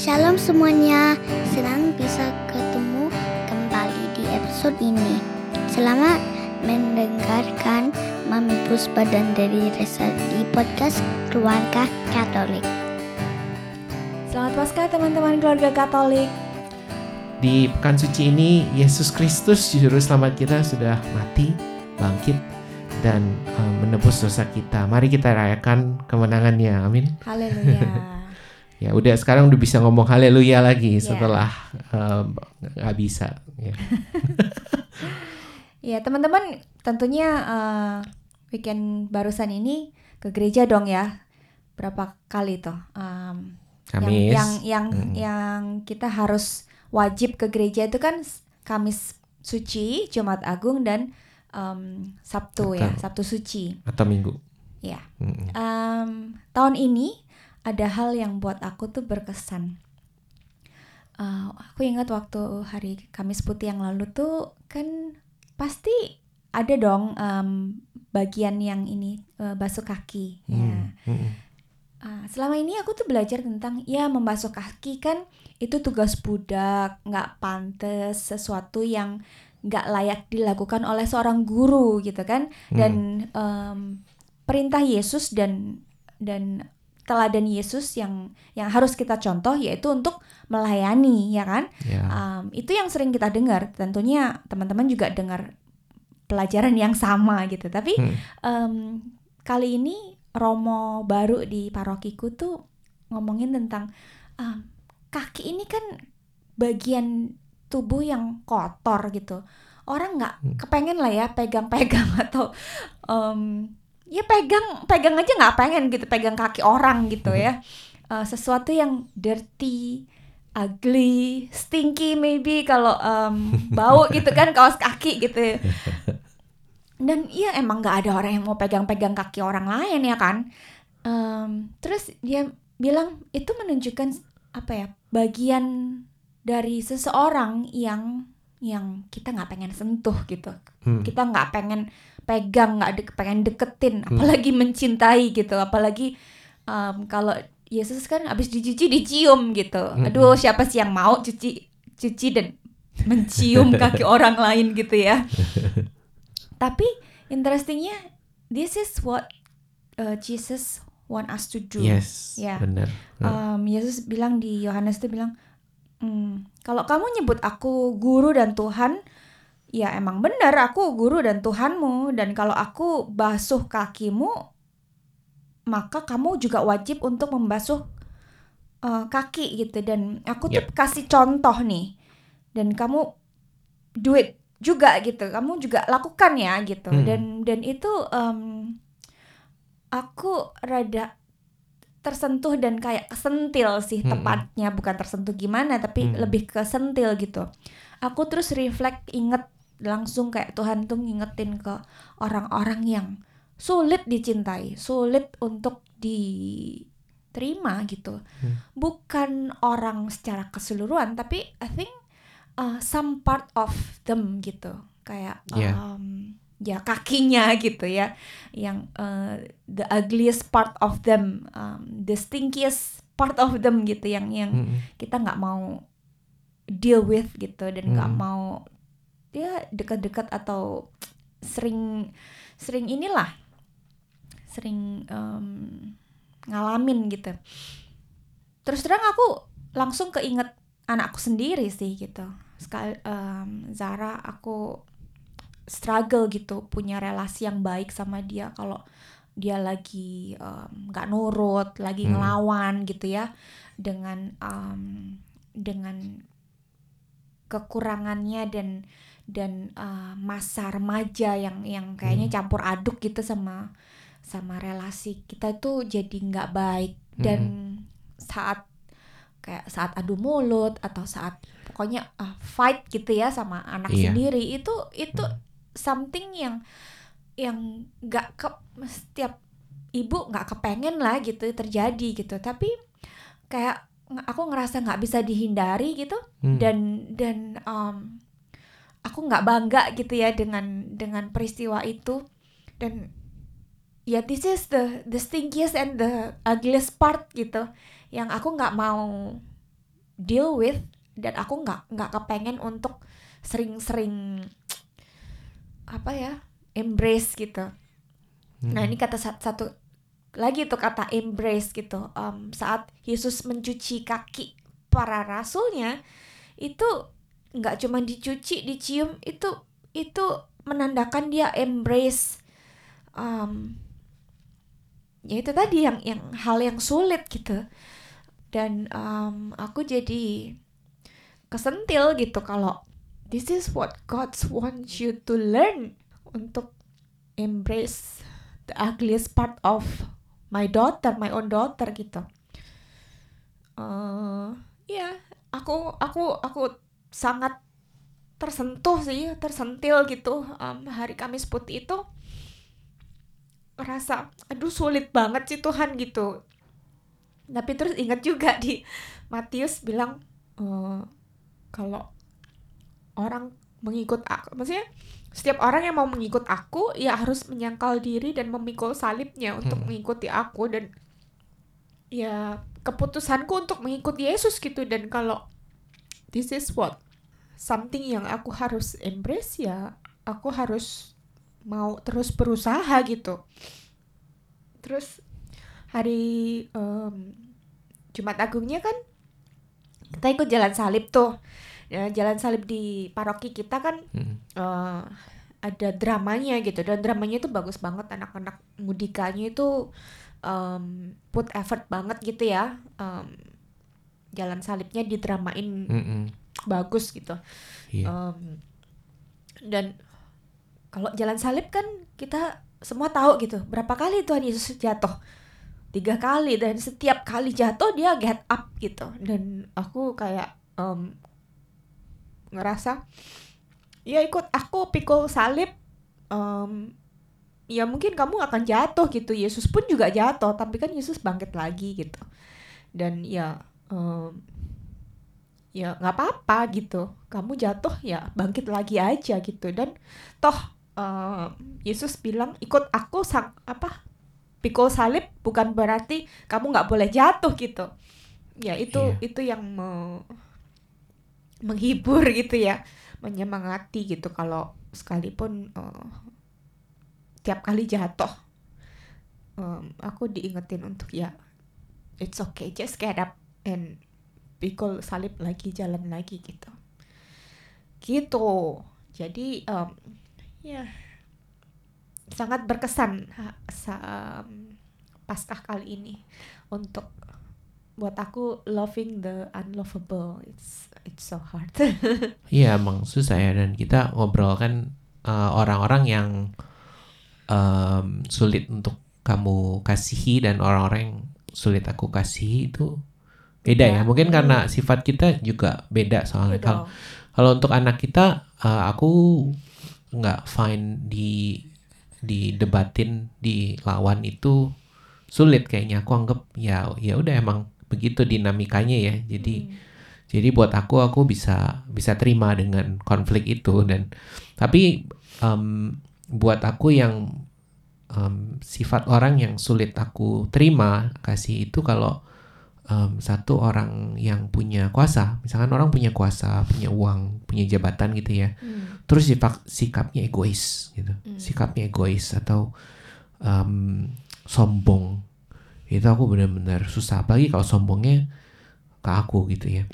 Shalom semuanya, senang bisa ketemu kembali di episode ini. Selamat mendengarkan Mami Puspa dan dari Resa di podcast Keluarga Katolik. Selamat Paskah teman-teman keluarga Katolik. Di pekan suci ini Yesus Kristus juru selamat kita sudah mati, bangkit dan uh, menebus dosa kita. Mari kita rayakan kemenangannya. Amin. Haleluya. Ya udah sekarang udah bisa ngomong haleluya lagi Ya. setelah uh, nggak bisa. Ya. ya teman-teman tentunya eh, weekend barusan ini ke gereja dong ya. Berapa kali tuh? Em, Kamis. Yang yang yang, Hmm. yang kita harus wajib ke gereja itu kan Kamis suci, Jumat Agung dan em, Sabtu ya, Sabtu suci. atau minggu. Ya. Mm-mm. Em, tahun ini ada hal yang buat aku tuh berkesan. Eh, aku ingat waktu hari Kamis Putih yang lalu tuh kan pasti ada dong em, bagian yang ini eh, basuh kaki. Ya. Hmm, mm-mm. Ah, selama ini aku tuh belajar tentang ya membasuh kaki kan itu tugas budak, nggak pantas sesuatu yang nggak layak dilakukan oleh seorang guru gitu kan dan em, perintah Yesus dan dan teladan Yesus yang yang harus kita contoh yaitu untuk melayani ya kan Ya. Um, itu yang sering kita dengar tentunya teman-teman juga dengar pelajaran yang sama gitu tapi Hmm. em, kali ini Romo baru di parokiku tuh ngomongin tentang em, kaki ini kan bagian tubuh yang kotor gitu orang nggak Hmm. kepengen lah ya pegang-pegang atau em, ya pegang pegang aja nggak pengen gitu pegang kaki orang gitu ya Eh, sesuatu yang dirty ugly, stinky maybe kalau em, bau gitu kan kaos kaki gitu. Dan iya emang nggak ada orang yang mau pegang-pegang kaki orang lain ya kan. Em, terus dia bilang itu menunjukkan apa ya bagian dari seseorang yang yang kita nggak pengen sentuh gitu. Hmm. Kita nggak pengen pegang, nggak de- pengen deketin, apalagi mencintai gitu, apalagi em, kalau Yesus kan abis dicuci dicium gitu. Aduh, siapa sih yang mau cuci cuci dan mencium kaki orang lain gitu ya. Tapi interestingnya, this is what uh, Jesus want us to do. Yes. Ya. Benar. Um, Yesus bilang di Yohanes itu bilang, "Hmm, kalau kamu nyebut aku guru dan Tuhan, ya emang benar aku guru dan Tuhanmu. Dan kalau aku basuh kakimu, maka kamu juga wajib untuk membasuh uh, kaki gitu. Dan aku tuh Yep. kasih contoh nih, dan kamu do it juga gitu. Kamu juga lakukan ya gitu. Hmm. Dan dan itu um, aku rada tersentuh dan kayak kesentil sih Mm-mm. tepatnya bukan tersentuh gimana tapi Mm. lebih kesentil gitu aku terus reflect inget langsung kayak Tuhan tuh ngingetin ke orang-orang yang sulit dicintai sulit untuk diterima gitu Hmm. bukan orang secara keseluruhan tapi I think uh, some part of them gitu kayak Yeah. um, ya kakinya gitu ya yang uh, the ugliest part of them um, the stinkiest part of them gitu yang yang Mm-mm. kita nggak mau deal with gitu dan nggak Hmm. mau ya dekat-dekat atau sering sering inilah sering em, ngalamin gitu. Terus terang aku langsung keinget anakku sendiri sih gitu. Sekali em, Zara aku struggle gitu punya relasi yang baik sama dia. Kalau dia lagi nggak nurut lagi Hmm. ngelawan gitu ya. Dengan em, dengan kekurangannya dan dan uh, masa remaja yang yang kayaknya campur aduk gitu sama sama relasi kita tuh jadi nggak baik. Dan saat kayak saat adu mulut atau saat pokoknya uh, fight gitu ya sama anak Iya. sendiri itu itu something yang yang nggak ke setiap ibu nggak kepengen lah gitu terjadi gitu. Tapi kayak aku ngerasa nggak bisa dihindari gitu Hmm. dan dan um, aku nggak bangga gitu ya dengan dengan peristiwa itu dan ya this is the the stinkiest and the ugliest part gitu yang aku nggak mau deal with dan aku nggak nggak kepengen untuk sering-sering apa ya embrace gitu Hmm. Nah ini kata sat- satu lagi tuh kata embrace gitu. Em, saat Yesus mencuci kaki para rasulnya itu nggak cuma dicuci, dicium itu itu menandakan dia embrace. em, ya itu tadi yang yang hal yang sulit gitu. Dan em, aku jadi kesentil gitu kalau this is what God wants you to learn untuk embrace the ugliest part of my daughter, my own daughter gitu. eh ya, aku aku aku sangat tersentuh sih, tersentil gitu em, hari Kamis Putih itu rasa aduh sulit banget sih Tuhan gitu. Tapi terus ingat juga di Matius bilang eh, kalau orang mengikut aku, maksudnya setiap orang yang mau mengikut aku ya harus menyangkal diri dan memikul salibnya untuk Hmm. mengikuti aku dan ya keputusanku untuk mengikuti Yesus gitu. Dan kalau this is what something yang aku harus embrace ya aku harus mau terus berusaha gitu. Terus hari em, Jumat Agungnya kan kita ikut jalan salib tuh ya, jalan salib di paroki kita kan Hmm. eh, ada dramanya gitu. Dan dramanya itu bagus banget. Anak-anak mudikanya itu em, put effort banget gitu ya. Em, jalan salibnya didramain Mm-mm. bagus gitu. Iya. Em, dan kalau jalan salib kan kita semua tahu gitu berapa kali Tuhan Yesus jatuh? Tiga kali. Dan setiap kali jatuh dia get up gitu. Dan aku kayak em, ngerasa ya ikut aku pikul salib em, ya mungkin kamu akan jatuh gitu. Yesus pun juga jatuh tapi kan Yesus bangkit lagi gitu. Dan ya em, ya nggak apa-apa gitu. Kamu jatuh ya bangkit lagi aja gitu. Dan toh em, Yesus bilang ikut aku sang apa pikul salib bukan berarti kamu nggak boleh jatuh gitu. Ya itu Iya. itu yang me- menghibur gitu ya menyemangati gitu kalau sekalipun eh, tiap kali jatuh em, aku diingetin untuk ya it's okay just get up and pikul salib lagi jalan lagi gitu. Gitu. Jadi em, ya sangat berkesan ha- sa- Paskah kali ini untuk buat aku loving the unlovable it's it's so hard Iya emang susah ya dan kita ngobrol kan uh, orang-orang yang um, sulit untuk kamu kasihi dan orang-orang yang sulit aku kasihi itu beda ya. Beda. Mungkin Hmm. karena sifat kita juga beda soalnya. Kalau kalau untuk anak kita uh, aku nggak fine di didebatin dilawan itu sulit kayaknya. Aku anggap ya ya udah emang begitu dinamikanya ya. Jadi Hmm. jadi buat aku aku bisa bisa terima dengan konflik itu dan tapi em, buat aku yang em, sifat orang yang sulit aku terima kasih itu kalau em, satu orang yang punya kuasa, misalkan orang punya kuasa, punya uang, punya jabatan gitu ya, Hmm. terus sifat sikapnya egois gitu, Hmm. sikapnya egois atau em, sombong, itu aku benar-benar susah apalagi kalau sombongnya ke aku gitu ya.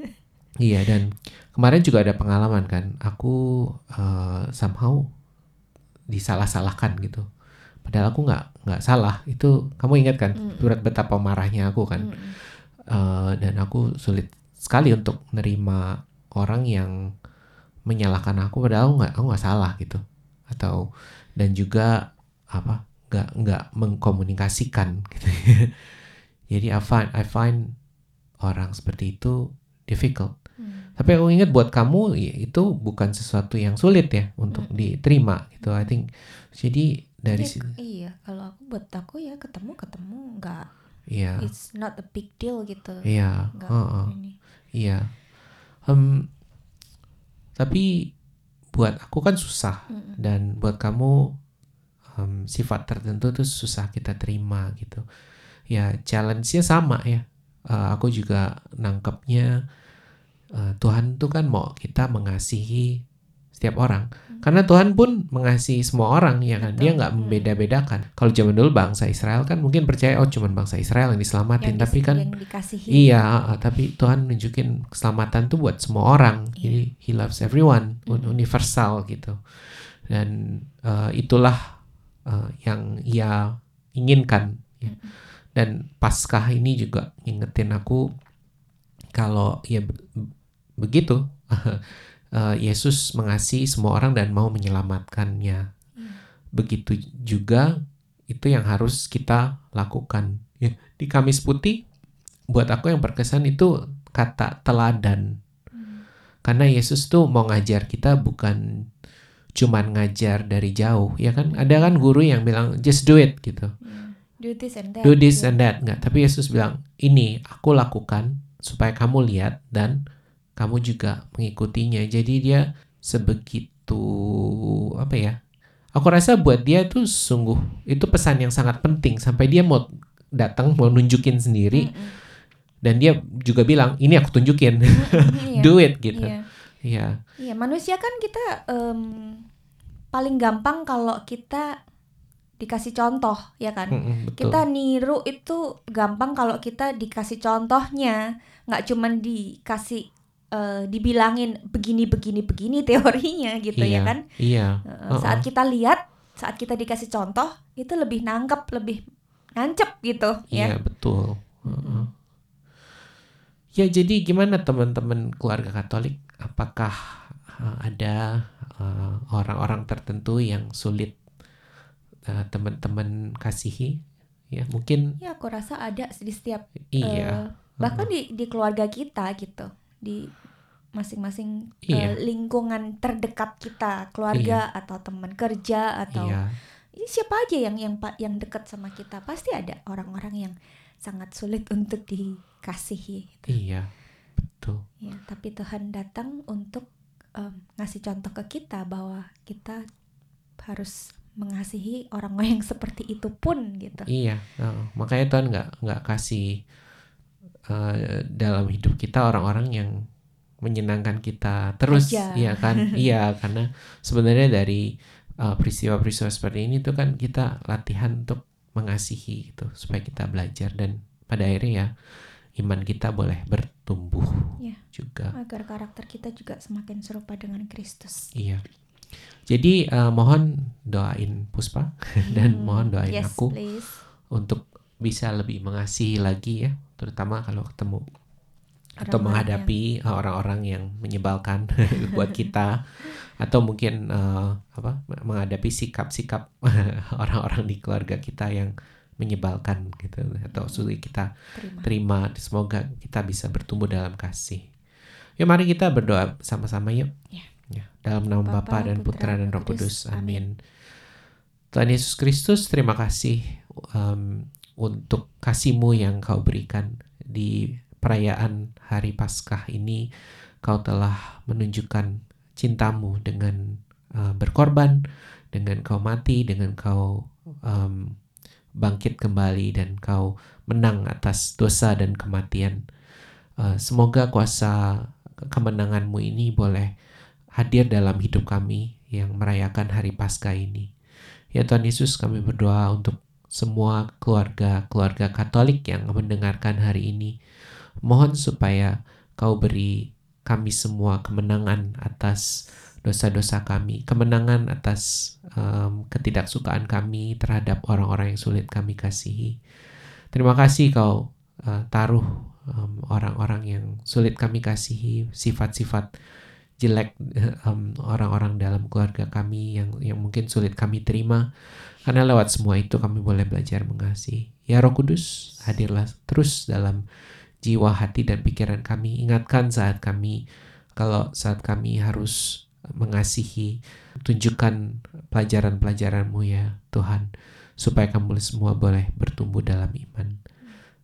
iya dan kemarin juga ada pengalaman kan, aku eh, somehow disalah-salahkan gitu. Padahal aku nggak nggak salah. Itu kamu ingat kan Mm. berat betapa marahnya aku kan. Hmm. Eh, dan aku sulit sekali untuk nerima orang yang menyalahkan aku padahal aku nggak aku nggak salah gitu. Atau dan juga apa nggak nggak mengkomunikasikan gitu. Jadi I find I find orang seperti itu difficult. Hmm. Tapi aku ingat buat kamu ya, itu bukan sesuatu yang sulit ya untuk Mm. diterima gitu. I think jadi dari Ya, sini iya kalau aku buat aku ya ketemu ketemu nggak iya it's not a big deal gitu iya nggak heeh, ini iya. Em, tapi buat aku kan susah Mm-mm. dan buat kamu em, sifat tertentu tuh susah kita terima gitu. Ya challenge-nya sama ya. uh, aku juga nangkepnya uh, Tuhan tuh kan mau kita mengasihi setiap orang. Karena Tuhan pun mengasihi semua orang ya kan. Dia nggak Hmm. membeda-bedakan. Kalau zaman dulu bangsa Israel kan mungkin percaya oh cuman bangsa Israel yang diselamatin, Yang tapi kan yang. Iya, uh, tapi Tuhan nunjukin keselamatan tuh buat semua orang. Iya. Jadi He loves everyone, Mm-mm. universal gitu. Dan uh, itulah uh, yang Ia inginkan. ya. Dan Paskah ini juga ngingetin aku kalau ya be- begitu uh, Yesus mengasihi semua orang dan mau menyelamatkannya. Iya. Begitu juga itu yang harus kita lakukan. Ya, di Kamis Putih buat aku yang berkesan itu kata teladan. Hmm. Karena Yesus tuh mau ngajar kita bukan cuman ngajar dari jauh, ya kan? Ada kan guru yang bilang just do it gitu. Iya. Do this and that. Do this and that. Enggak, tapi Yesus bilang, "Ini aku lakukan supaya kamu lihat dan kamu juga mengikutinya." Jadi dia sebegitu apa ya? Aku rasa buat dia tuh sungguh itu pesan yang sangat penting sampai dia mau datang mau nunjukin sendiri Mm-mm. dan dia juga bilang, "Ini aku tunjukin." Mm-mm, iya. Do it gitu. Iya. Iya. Iya, manusia kan kita em, paling gampang kalau kita dikasih contoh, ya kan? Mm-mm, betul. Kita niru itu gampang kalau kita dikasih contohnya, nggak cuman dikasih eh, dibilangin begini begini begini teorinya gitu iya. ya kan? Iya. Eh, Uh-uh. Saat kita lihat, saat kita dikasih contoh, itu lebih nangkep, lebih nancep gitu Iya, ya. betul. Uh-uh. Ya, jadi gimana teman-teman keluarga Katolik? Apakah uh, ada uh, orang-orang tertentu yang sulit uh, teman-teman kasihi? Ya, mungkin Ya, aku rasa ada di setiap iya. eh, bahkan di di keluarga kita gitu, di masing-masing Iya. eh, lingkungan terdekat kita, keluarga atau teman kerja atau Iya. ini siapa aja yang yang yang dekat sama kita pasti ada orang-orang yang sangat sulit untuk dikasihi. gitu. Iya. Betul. Ya, tapi Tuhan datang untuk em, ngasih contoh ke kita bahwa kita harus mengasihi orang-orang yang seperti itu pun gitu. Iya, uh, makanya Tuhan nggak nggak kasih uh, dalam hidup kita orang-orang yang menyenangkan kita terus, Aja. iya kan? iya, karena sebenarnya dari uh, peristiwa-peristiwa seperti ini tuh kan kita latihan untuk mengasihi gitu, supaya kita belajar dan pada akhirnya ya iman kita boleh bertumbuh Iya. juga. Agar karakter kita juga semakin serupa dengan Kristus. Iya. Jadi uh, mohon doain Puspa dan Hmm, mohon doain yes, aku please. untuk bisa lebih mengasihi lagi ya, terutama kalau ketemu atau Orang-orang menghadapi orang-orang yang menyebalkan buat kita atau mungkin uh, apa menghadapi sikap-sikap orang-orang di keluarga kita yang menyebalkan gitu atau sulit kita Terima. terima semoga kita bisa bertumbuh dalam kasih yuk mari kita berdoa sama-sama yuk Ya. Ya, dalam nama Bapa, dan Putra Putra, dan Roh Kudus. amin Tuhan Yesus Kristus terima kasih um, untuk kasihmu yang kau berikan di perayaan hari Paskah ini kau telah menunjukkan cintamu dengan uh, berkorban dengan kau mati dengan kau um, bangkit kembali dan kau menang atas dosa dan kematian. Uh, semoga kuasa kemenanganmu ini boleh hadir dalam hidup kami yang merayakan hari Paskah ini. Ya Tuhan Yesus kami berdoa untuk semua keluarga-keluarga Katolik yang mendengarkan hari ini. Mohon supaya kau beri kami semua kemenangan atas dosa-dosa kami, kemenangan atas um, ketidaksukaan kami terhadap orang-orang yang sulit kami kasihi. Terima kasih kau uh, taruh um, orang-orang yang sulit kami kasihi, sifat-sifat jelek um, orang-orang dalam keluarga kami yang yang mungkin sulit kami terima. Karena lewat semua itu kami boleh belajar mengasihi. Ya Roh Kudus, hadirlah terus dalam jiwa, hati, dan pikiran kami. Ingatkan saat kami, kalau saat kami harus mengasihi, tunjukkan pelajaran-pelajaranmu ya Tuhan, supaya kami semua boleh bertumbuh dalam iman.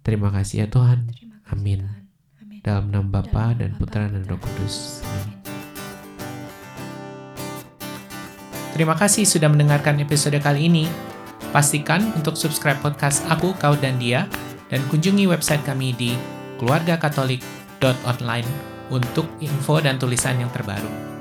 Terima kasih ya Tuhan. Kasih Amin. Tuhan. Amin. Dalam nama Bapa dan Putra dan Roh Kudus. Amin. Amin. Terima kasih sudah mendengarkan episode kali ini. Pastikan untuk subscribe podcast aku, kau, dan dia, dan kunjungi website kami di keluargakatolik.online untuk info dan tulisan yang terbaru.